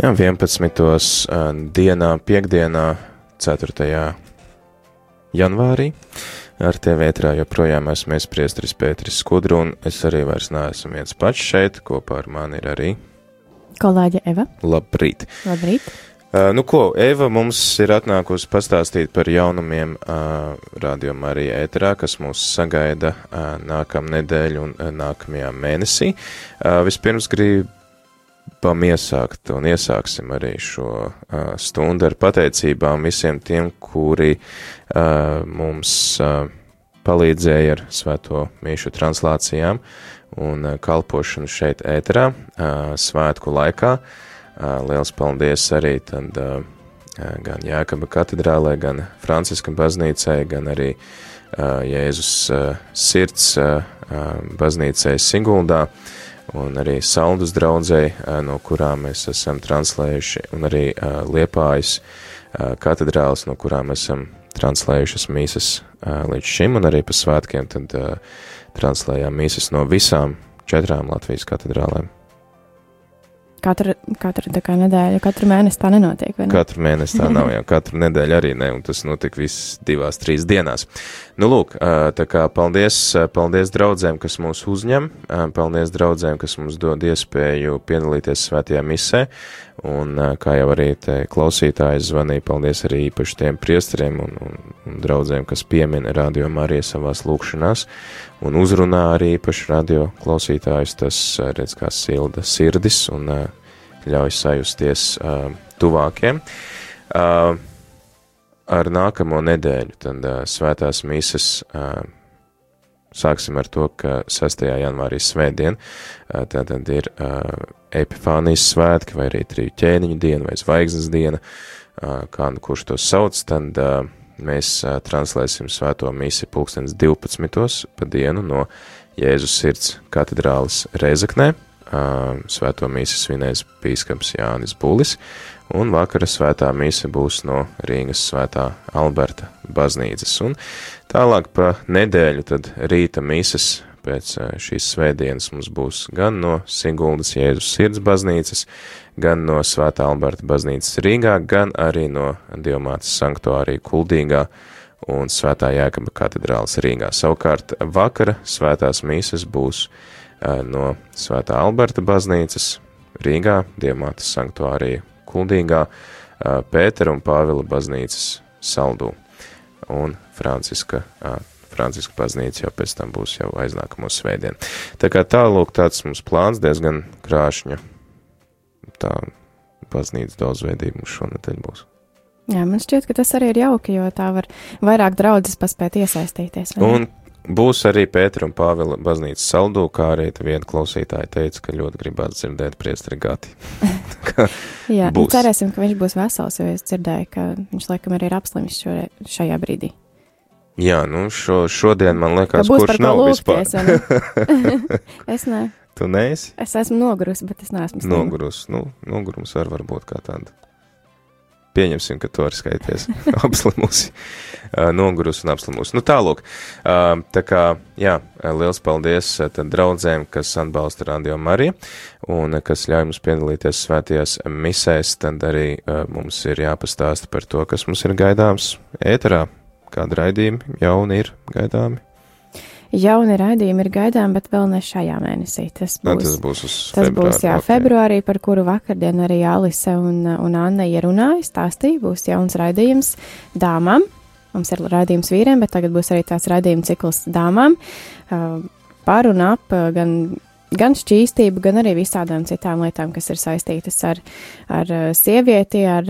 Jā, 11. dienā, piekdienā, 4. janvārī. Ar tevi ētrā joprojām esmu es priestris Pēteris Skudru, un es arī vairs neesmu viens pats šeit, kopā ar mani ir arī kolēģe Eva. Labrīt! Labrīt! Uh, nu, ko Eva mums ir atnākusi pastāstīt par jaunumiem uh, Radio Marija ēterā, kas mūs sagaida uh, nākamā nedēļa un uh, nākamajā mēnesī. Uh, vispirms gribam iesākt un iesāksim arī šo uh, stundu ar pateicībām visiem tiem, kuri uh, mums uh, palīdzēja ar svēto mīšu translācijām un uh, kalpošanu šeit ēterā uh, svētku laikā. Uh, Liels paldies arī tad gan Jākaba katedrālē, gan Franciska baznīcai, gan arī Jēzus sirds baznīcai Siguldā un arī Saldus draudzei, no kurām mēs esam translējuši, un arī Liepājas katedrāls, no kurām esam translējušas mīsas līdz šim, un arī pa svētkiem tad translējām mīsas no visām četrām Latvijas katedrālēm. Katru, katru kā, nedēļu, katru mēnesi tā nenotiek. Ne? Katru mēnesi tā nav, jau katru nedēļu arī ne, un tas notika viss divās, trīs dienās. Nu, lūk, tā kā paldies, paldies draudzēm, kas mūs uzņem, paldies draudzēm, kas mums dod iespēju piedalīties svētajā misē, un kā jau arī te klausītājs zvanīja, paldies arī īpaši tiem priesteriem un, un, un draudzēm, kas piemina radio Mariju savās lūkšanās, un uzrunā arī īpaši radio klausītājus, tas redz kā silda sirdis un ļauj sajusties uh, tuvākiem. Uh, ar nākamo nedēļu tad uh, svētās mises uh, sāksim ar to, ka 6. janvārī svētdien uh, tātad ir uh, epifānijas svētki vai arī triju ķēniņu diena vai zvaigznes diena, uh, kā nu kurš to sauc, tad uh, mēs uh, translēsim svēto misi pulkstens 12. pa dienu no Jēzus sirds katedrālis Rezaknē. Uh, svēto mīsu svinēs bīskaps Jānis Bulis, un vakara svētā mīsa būs no Rīgas svētā Alberta baznīcas. Un tālāk pa nedēļu tad rīta mīsas pēc šīs svētdienas mums būs gan no Siguldas Jēzus sirds baznīcas, gan no Svētā Alberta baznīcas Rīgā, gan arī no Dievmātes sanktuārija Kuldīgā un Svētā Jēkaba katedrāls Rīgā. Savukārt vakara svētās mīsas būs no Svētā Alberta baznīcas Rīgā, Dievmātes sanktuārija Kuldīgā, Pētera un Pāvila baznīcas Saldū un Franciska Franciska baznīca jau pēc tam būs jau aiznākamo svētdien. Tā kā tālūk tāds mums plāns diezgan krāšņa, tā baznīca daudzveidība mums šonadēļ būs. Jā, man šķiet, ka tas arī ir jauki, jo tā var vairāk draudzes paspēt iesaistīties. Un būs arī Pētera un Pāvila baznīcas saldū, kā arī viena klausītāja teica, ka ļoti gribētu dzirdēt priestri gati. Jā, būs. cerēsim, ka viņš būs vesels, jo es dzirdēju, ka viņš laikam arī ir apslimis šo, šajā brīdī. Jā, nu šo, šodien man liekas, kurš nav vispār. es ne. Tu neesi? Es esmu nogurusi, bet es neesmu. Nogurusi, nu, nogurums var varbūt kā tāda. Pieņemsim, ka tu vari skaities apslimusi, nogurusi un apslimusi. Nu tālūk, tā kā, jā, liels paldies tad draudzēm, kas atbalsta Radio Mariju un kas ļauj mums piedalīties svētajās misēs, tad arī mums ir jāpastāsta par to, kas mums ir gaidāms ēterā kādi raidījumi jauni ir gaidāmi? Jauni raidījumi ir gaidāmi, bet vēl ne šajā mēnesī. Tas būs, Nā, tas būs, tas februāri, būs jā, okay. februārī, par kuru vakardien arī Alise un, un Anna ierunāja, stāstīja. Būs jauns raidījums dāmām. Mums ir raidījums vīriem, bet tagad būs arī tāds raidījuma cikls dāmām. Par un ap gan gan šķīstību, gan arī visādām citām lietām, kas ir saistītas ar, ar sievieti, ar,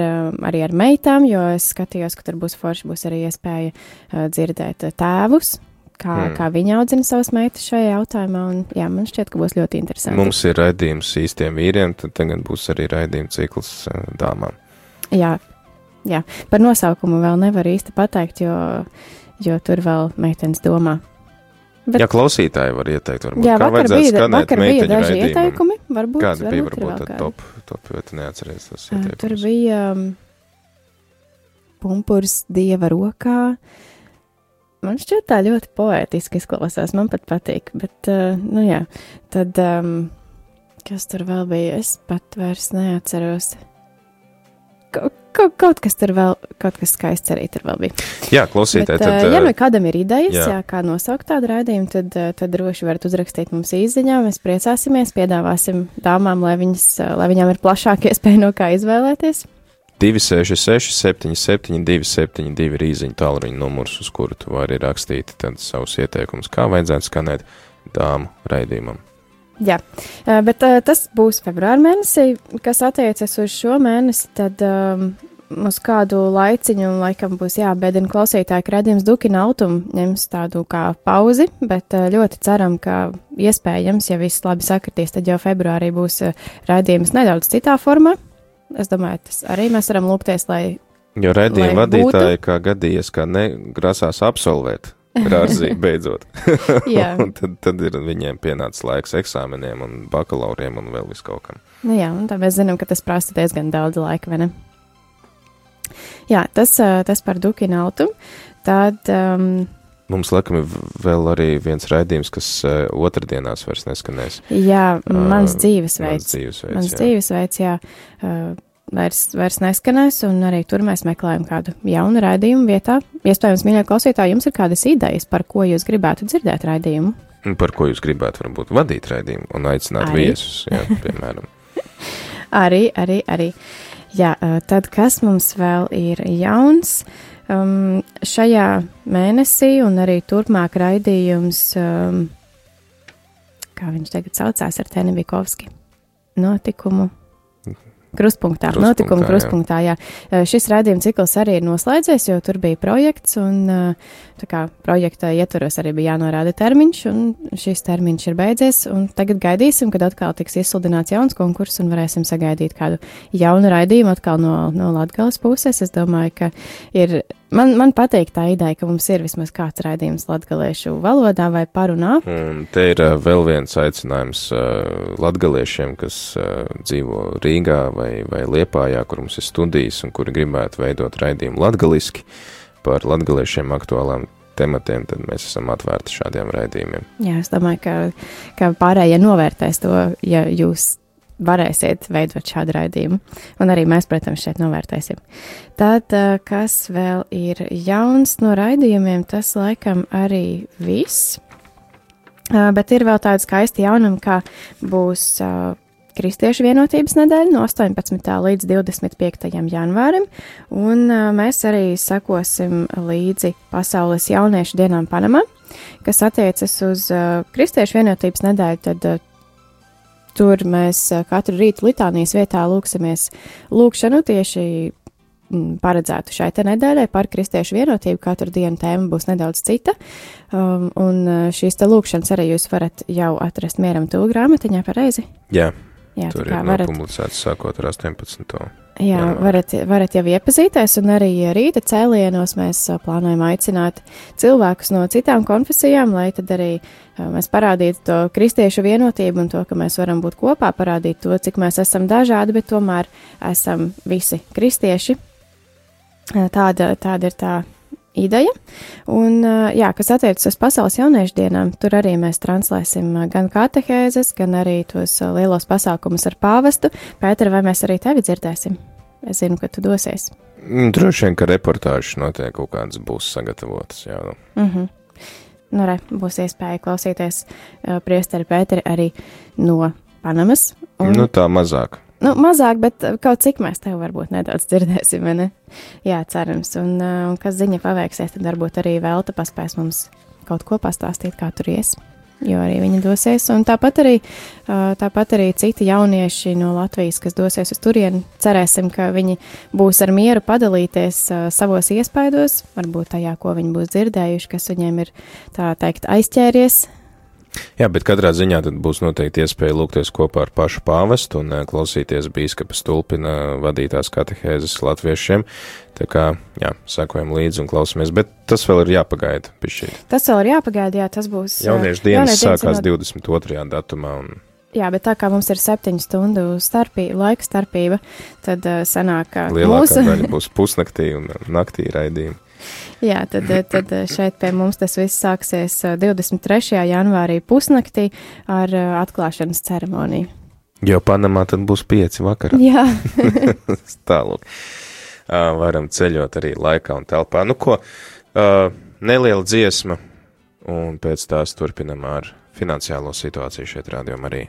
arī ar meitām, jo es skatījos, ka tur būs forši, būs arī iespēja dzirdēt tēvus. Kā, hmm. kā viņi audzina savas meitas šajā jautājumā, un jā, man šķiet, ka būs ļoti interesanti. Mums ir raidījums īstiem vīriem, tad tagad būs arī raidījuma cikls dāmām. Jā, jā, par nosaukumu vēl nevar īsti pateikt, jo, jo tur vēl meitenes domā. Bet, ja klausītāji var ieteikt, varbūt jā, kā vajadzētu bija, skanēt bija daži raidījumam. ieteikumi, varbūt. Kādi bija, varbūt, tad top, top, tu neatceries tos ieteikumus. Tur bija um, pumpurs dieva rokā. Man šķiet tā ļoti poētiski izklausās, man pat patīk, bet, uh, nu jā, tad, um, kas tur vēl bija, es pat vairs neatceros. kaut, kaut kas tur vēl, kaut kas skaists arī tur vēl bija. Jā, klausītāji, tad. uh, ja uh, nu kādam ir idejas, jā. jā. Kā nosaukt tādu raidījumu, tad, tad droši varat uzrakstīt mums īsiņā. Mēs priecāsimies, piedāvāsim dāmām, lai, viņas, lai viņām ir plašāka iespēja no kā izvēlēties. 266, 77, 272 rīziņu tālruņa numurs, uz kuru tu vari rakstīt savus ieteikumus, kā vajadzētu skanēt dāmu raidījumam. Jā, bet tas būs februāra mēnesī, kas attiecas uz šo mēnesi, tad um, uz kādu laiciņu laikam būs jābēdina klausītāji, ka redzījums Dukina autum ņems tādu kā pauzi, bet ļoti ceram, ka iespējams, ja viss labi sakritīs, tad jau februārī būs redzījums nedaudz citā formā. Es domāju, tas arī mēs varam lūgties, lai Jo Lai vadītāji, kā gadījies, kā negrasās absolvēt rārzī beidzot. Tad, tad ir viņiem pienācis laiks eksāmeniem un bakalauriem un vēl viskaut kam. Nu jā, un tā mēs zinām, ka tas prasa diezgan daudz laika, vai ne? Jā, tas, ā, tas par Dukina autu. Tad, um, Mums, laikam, ir vēl arī viens raidījums, kas uh, otrdienās vairs neskanēs. jā, mans Ā, dzīvesveids. Mans dzīvesveids. Mans jā. dzīvesveids, jā, uh, vairs, vairs neskanēs, un arī tur mēs meklējam kādu jaunu raidījumu vietā. Iespējams, mīļie klausītāji, jums ir kādas idejas, par ko jūs gribētu dzirdēt raidījumu? Par ko jūs gribētu varbūt vadīt raidījumu un aicināt Arī. viesus, jā, piemēram. Arī, arī, arī. Jā, tad kas mums vēl ir jauns? Um, šajā mēnesī un arī turpmāk raidījums, um, kā viņš tagad saucās, ar Teni Bikovski. Notikumu. Krustpunktā, Krustpunktā, notikumu jā. krustpunktā, jā. Ā, Šis raidījuma cikls arī ir noslēdzies, jo tur bija projekts, un tā kā projekta ietvaros arī bija jānorāda termiņš, un šis termiņš ir beidzies, un tagad gaidīsim, kad atkal tiks izsludināts jauns konkurss, un varēsim sagaidīt kādu jaunu raidījumu atkal no, no Latgales puses. Es domāju, ka ir, man, man patīk tā ideja, ka mums ir vismaz kāds raidījums latgaliešu valodā vai parunā. Un te ir uh, vēl viens aicinājums uh, latgaliešiem, kas uh, dzīvo Rīgā vai, vai Liepājā, kur mums ir studijas un kuri gribētu veidot raidījumu latgaliski par latgaliešiem aktuālām tematiem, tad mēs esam atvērti šādiem raidījumiem. Jā, es domāju, ka, ka pārējie novērtēs to, ja jūs varēsiet veidot šādu raidījumu. Un arī mēs, protams, šeit novērtēsim. Tad, kas vēl ir jauns no raidījumiem, tas laikam arī viss. Bet ir vēl tāda skaista jaunuma, kā būs Kristiešu vienotības nedēļa no 18. līdz 25. janvārim, un mēs arī sekosim līdzi Pasaules jauniešu dienām Panamā, kas attiecas uz Kristiešu vienotības nedēļu, tad tur mēs ā, katru rītu litānijas vietā lūksimies lūkšanu tieši mm, paredzētu šai nedēļai par kristiešu vienotību. Katru dienu tēma būs nedaudz cita, um, un ā, šīs te lūkšanas arī jūs varat jau atrast mieram tūlu grāmatiņā pareizi. Jā, Jā, tur ir varat, nopublicēts sākot ar 18. Jā, janvāri. varat, varat jau iepazīties, un arī rīta cēlienos mēs plānojam aicināt cilvēkus no citām konfesijām, lai tad arī mēs parādītu to kristiešu vienotību un to, ka mēs varam būt kopā, parādīt to, cik mēs esam dažādi, bet tomēr esam visi kristieši. Tāda, tāda ir tā ideja. Un, jā, kas attiecas uz pasaules jauniešu dienām, tur arī mēs translēsim gan katehēzes, gan arī tos lielos pasākumus ar pāvestu. Pēter, vai mēs arī tevi dzirdēsim? Es zinu, ka tu dosies. Mm, Droši vien, ka reportāžas notiek kaut kādas būs sagatavotas. Jā, nu. Mm -hmm. Nu, re, būs iespēja klausīties uh, priesteri Pēteri arī no Panamas. Un, nu, tā mazāk. Nu, mazāk, bet uh, kaut cik mēs tev varbūt nedaudz dzirdēsim, vai ne? Jā, cerams. Un, uh, un kas ziņa paveiksies, tad varbūt arī Velta paspēs mums kaut ko pastāstīt, kā tur ies. Jo arī viņa dosies, un tāpat arī, uh, tāpat arī citi jaunieši no Latvijas, kas dosies uz turieni. Cerēsim, ka viņi būs ar mieru padalīties savos iespaidos, varbūt tajā, ko viņi būs dzirdējuši, kas viņiem ir tā teikt aizķēries. Jā, bet katrā ziņā tad būs noteikti iespēja lūgties kopā ar pašu pāvestu un klausīties bīskapa stulpina vadītās katehēzes latviešiem. Tā kā, jā, sekojam līdzi un klausamies, bet tas vēl ir jāpagaida pišķīt. Tas vēl ir jāpagaida, jā, tas būs. Jauniešu dienas jauniešu dienas sākās ir 22. datumā un Jā, bet tā kā mums ir septiņu stundu starpība, laika starpība, tad uh, sanāk, ka mūsu, būs pusnaktī un naktī raidījumi. Jā, tad, uh, tad uh, šeit pie mums tas viss sāksies uh, 23. janvārī pusnaktī ar atklāšanas ceremoniju. Jo Panamā tad būs pieci vakarā. Jā, Tālāk. varam ceļot arī laikā un telpā. Nu, ko, neliela dziesma, un pēc tās turpinam ar finansiālo situāciju šeit rādījumā arī.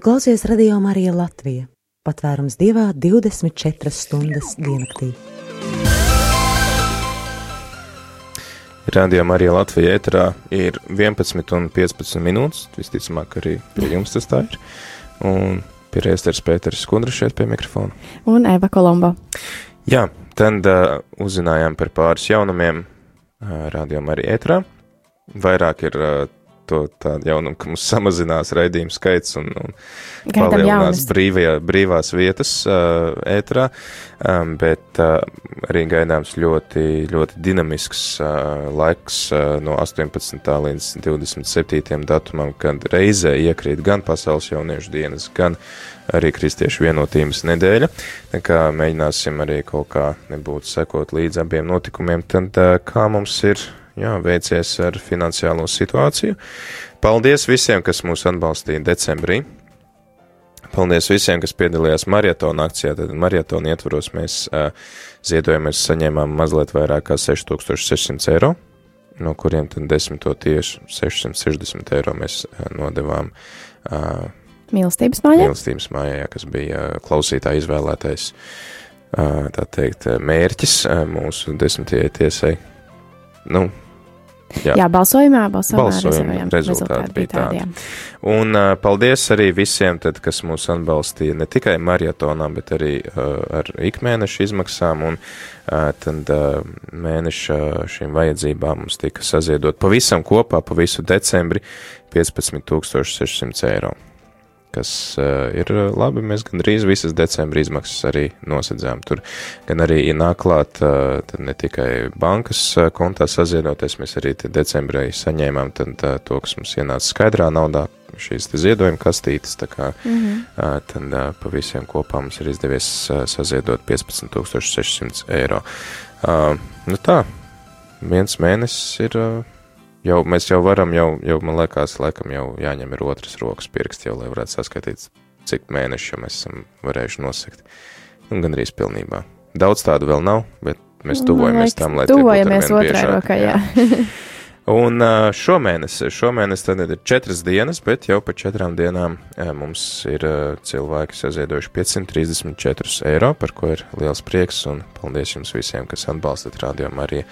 Tu klausies radio Marija Latvija. Patvērums dievā 24 stundas diennaktī. Radio Marija Latvija ēterā ir 11 un 15 minūtes. Visticamāk, arī pie jums tas tā ir. Un pie Rēsters Pēters Skundra šeit pie mikrofona. Un Eva Kolombo. Jā, tad uh, uzzinājām par pāris jaunumiem uh, Radio Marija ēterā. Vairāk ir uh, to tādu jaunumu, ka mums samazinās raidījumu skaits un, un palielinās brīvajā, brīvās vietas uh, ētrā, um, bet uh, arī gaidāms ļoti, ļoti dinamisks uh, laiks uh, no 18. līdz 27. datumam, kad reizē iekrīt gan Pasaules jauniešu dienas, gan arī Kristiešu vienotības nedēļa. Tā kā mēģināsim arī kaut kā nebūt sekot līdz abiem notikumiem, tad uh, kā mums ir jā, veicies ar finansiālo situāciju. Paldies visiem, kas mūs atbalstīja decembrī. Paldies visiem, kas piedalījās maratona akcijā. Tad maratona ietvaros mēs uh, ziedojumies, saņēmām mazliet vairāk kā 6600 eiro, no kuriem tad desmito tieši 660 eiro mēs uh, nodevām. Uh, Mīlestības mājā? Mīlestības mājā, jā, kas bija klausītāja izvēlētais, tā teikt, mērķis mūsu desmitajai tiesai. Nu, Jā, jā balsojumā, balsojumā, balsojumā rezultāti, rezultāti bija tādi. tādi. Un uh, paldies arī visiem, tad, kas mūs atbalstīja ne tikai maratonā, bet arī uh, ar ikmēneša izmaksām. Un uh, tad uh, mēneša šīm vajadzībām mums tika saziedot pavisam kopā, pa visu decembri 15,600 eiro kas uh, ir labi. Mēs gandrīz visas decembra izmaksas arī nosedzām. Tur gan arī ienāk klāt uh, ne tikai bankas kontā saziedoties, mēs arī decembrī saņēmām tad, uh, to, kas mums ienāca skaidrā naudā, šīs ziedojuma kastītes. Tā kā mm -hmm. uh, tad uh, pa visiem kopā mums ir izdevies uh, saziedot 15,600 eiro. Uh, nu tā, viens mēnesis ir. Uh, jau mēs jau varam, jau, jau man liekas, laikam jau jāņem ir otras rokas pirksts, jau lai varētu saskaitīt, cik mēnešu mēs esam varējuši nosakt. Un gan arī pilnībā. Daudz tādu vēl nav, bet mēs tuvojamies tam, lai tuvojamies otrai rokai, jā. jā. Un šomēnes, šomēnes tad ir četras dienas, bet jau pa četrām dienām mums ir cilvēki saziedojuši 534 eiro, par ko ir liels prieks un paldies jums visiem, kas atbalstat rādījumu arī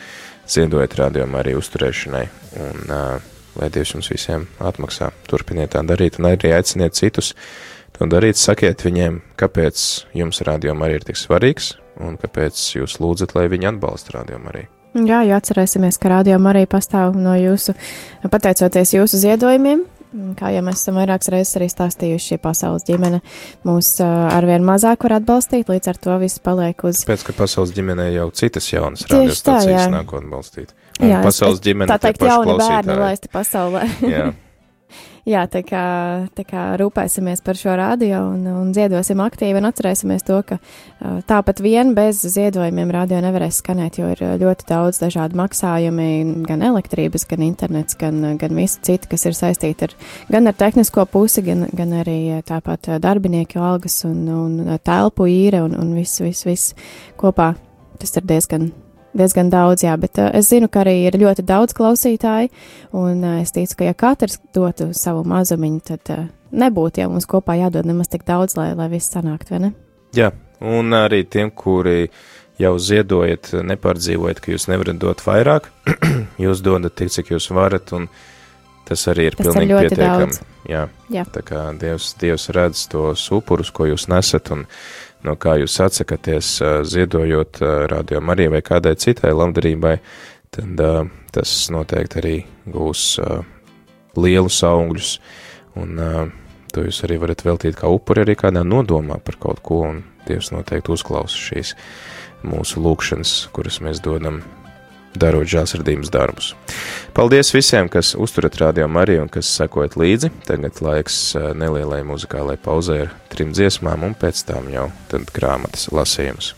ziedojat rādījumu arī uzturēšanai. Un, uh, lai Dievs jums visiem atmaksā. Turpiniet tā darīt un arī aiciniet citus to darīt. Sakiet viņiem, kāpēc jums rādījuma arī ir tik svarīgs un kāpēc jūs lūdzat, lai viņi atbalsta rādījumu arī. Jā, jo atcerēsimies, ka rādījuma arī pastāv no jūsu, pateicoties jūsu ziedojumiem, Kā jau mēs esam vairākas reizes arī stāstījuši, šī pasaules ģimene mūs arvien mazāk var atbalstīt, līdz ar to viss paliek uz. Pēc, ka pasaules ģimenē jau citas jaunas radiostacijas nāk atbalstīt. Un jā, pasaules ģimene tā teikt, jauni bērni laisti pasaulē. jā. Jā, tā kā, tā kā rūpēsimies par šo radio un, un ziedosim aktīvi un atcerēsimies to, ka tāpat vien bez ziedojumiem radio nevarēs skanēt, jo ir ļoti daudz dažādu maksājumi, gan elektrības, gan internets, gan, gan visi citi, kas ir saistīti ar, gan ar tehnisko pusi, gan, gan arī tāpat darbinieku algas un, un telpu īre un, un viss, viss, viss kopā. Tas ir diezgan diezgan daudz, jā, bet uh, es zinu, ka arī ir ļoti daudz klausītāju, un uh, es ticu, ka ja katrs dotu savu mazumiņu, tad uh, nebūtu jau mums kopā jādod nemaz tik daudz, lai, lai viss sanāktu, vai ne? Jā, un arī tiem, kuri jau ziedojat, nepārdzīvojat, ka jūs nevarat dot vairāk, jūs dodat tik, cik jūs varat, un tas arī ir tas pilnīgi ir pietiekami. Jā. Jā, tā kā Dievs, Dievs redz tos upurus, ko jūs nesat, un no kā jūs atsakaties ziedojot radio Marijai vai kādai citai labdarībai, tad tas noteikti arī gūs lielus augļus, un to jūs arī varat veltīt kā upuri arī kādā nodomā par kaut ko, un Dievs noteikti uzklausa šīs mūsu lūkšanas, kuras mēs dodam darot žēlsirdības darbus. Paldies visiem, kas uzturat radio Mariju un kas sekojat līdzi. Tagad laiks eh, nelielai muzikālai pauzē ar trim dziesmām un pēc tam jau tad grāmatas lasījums.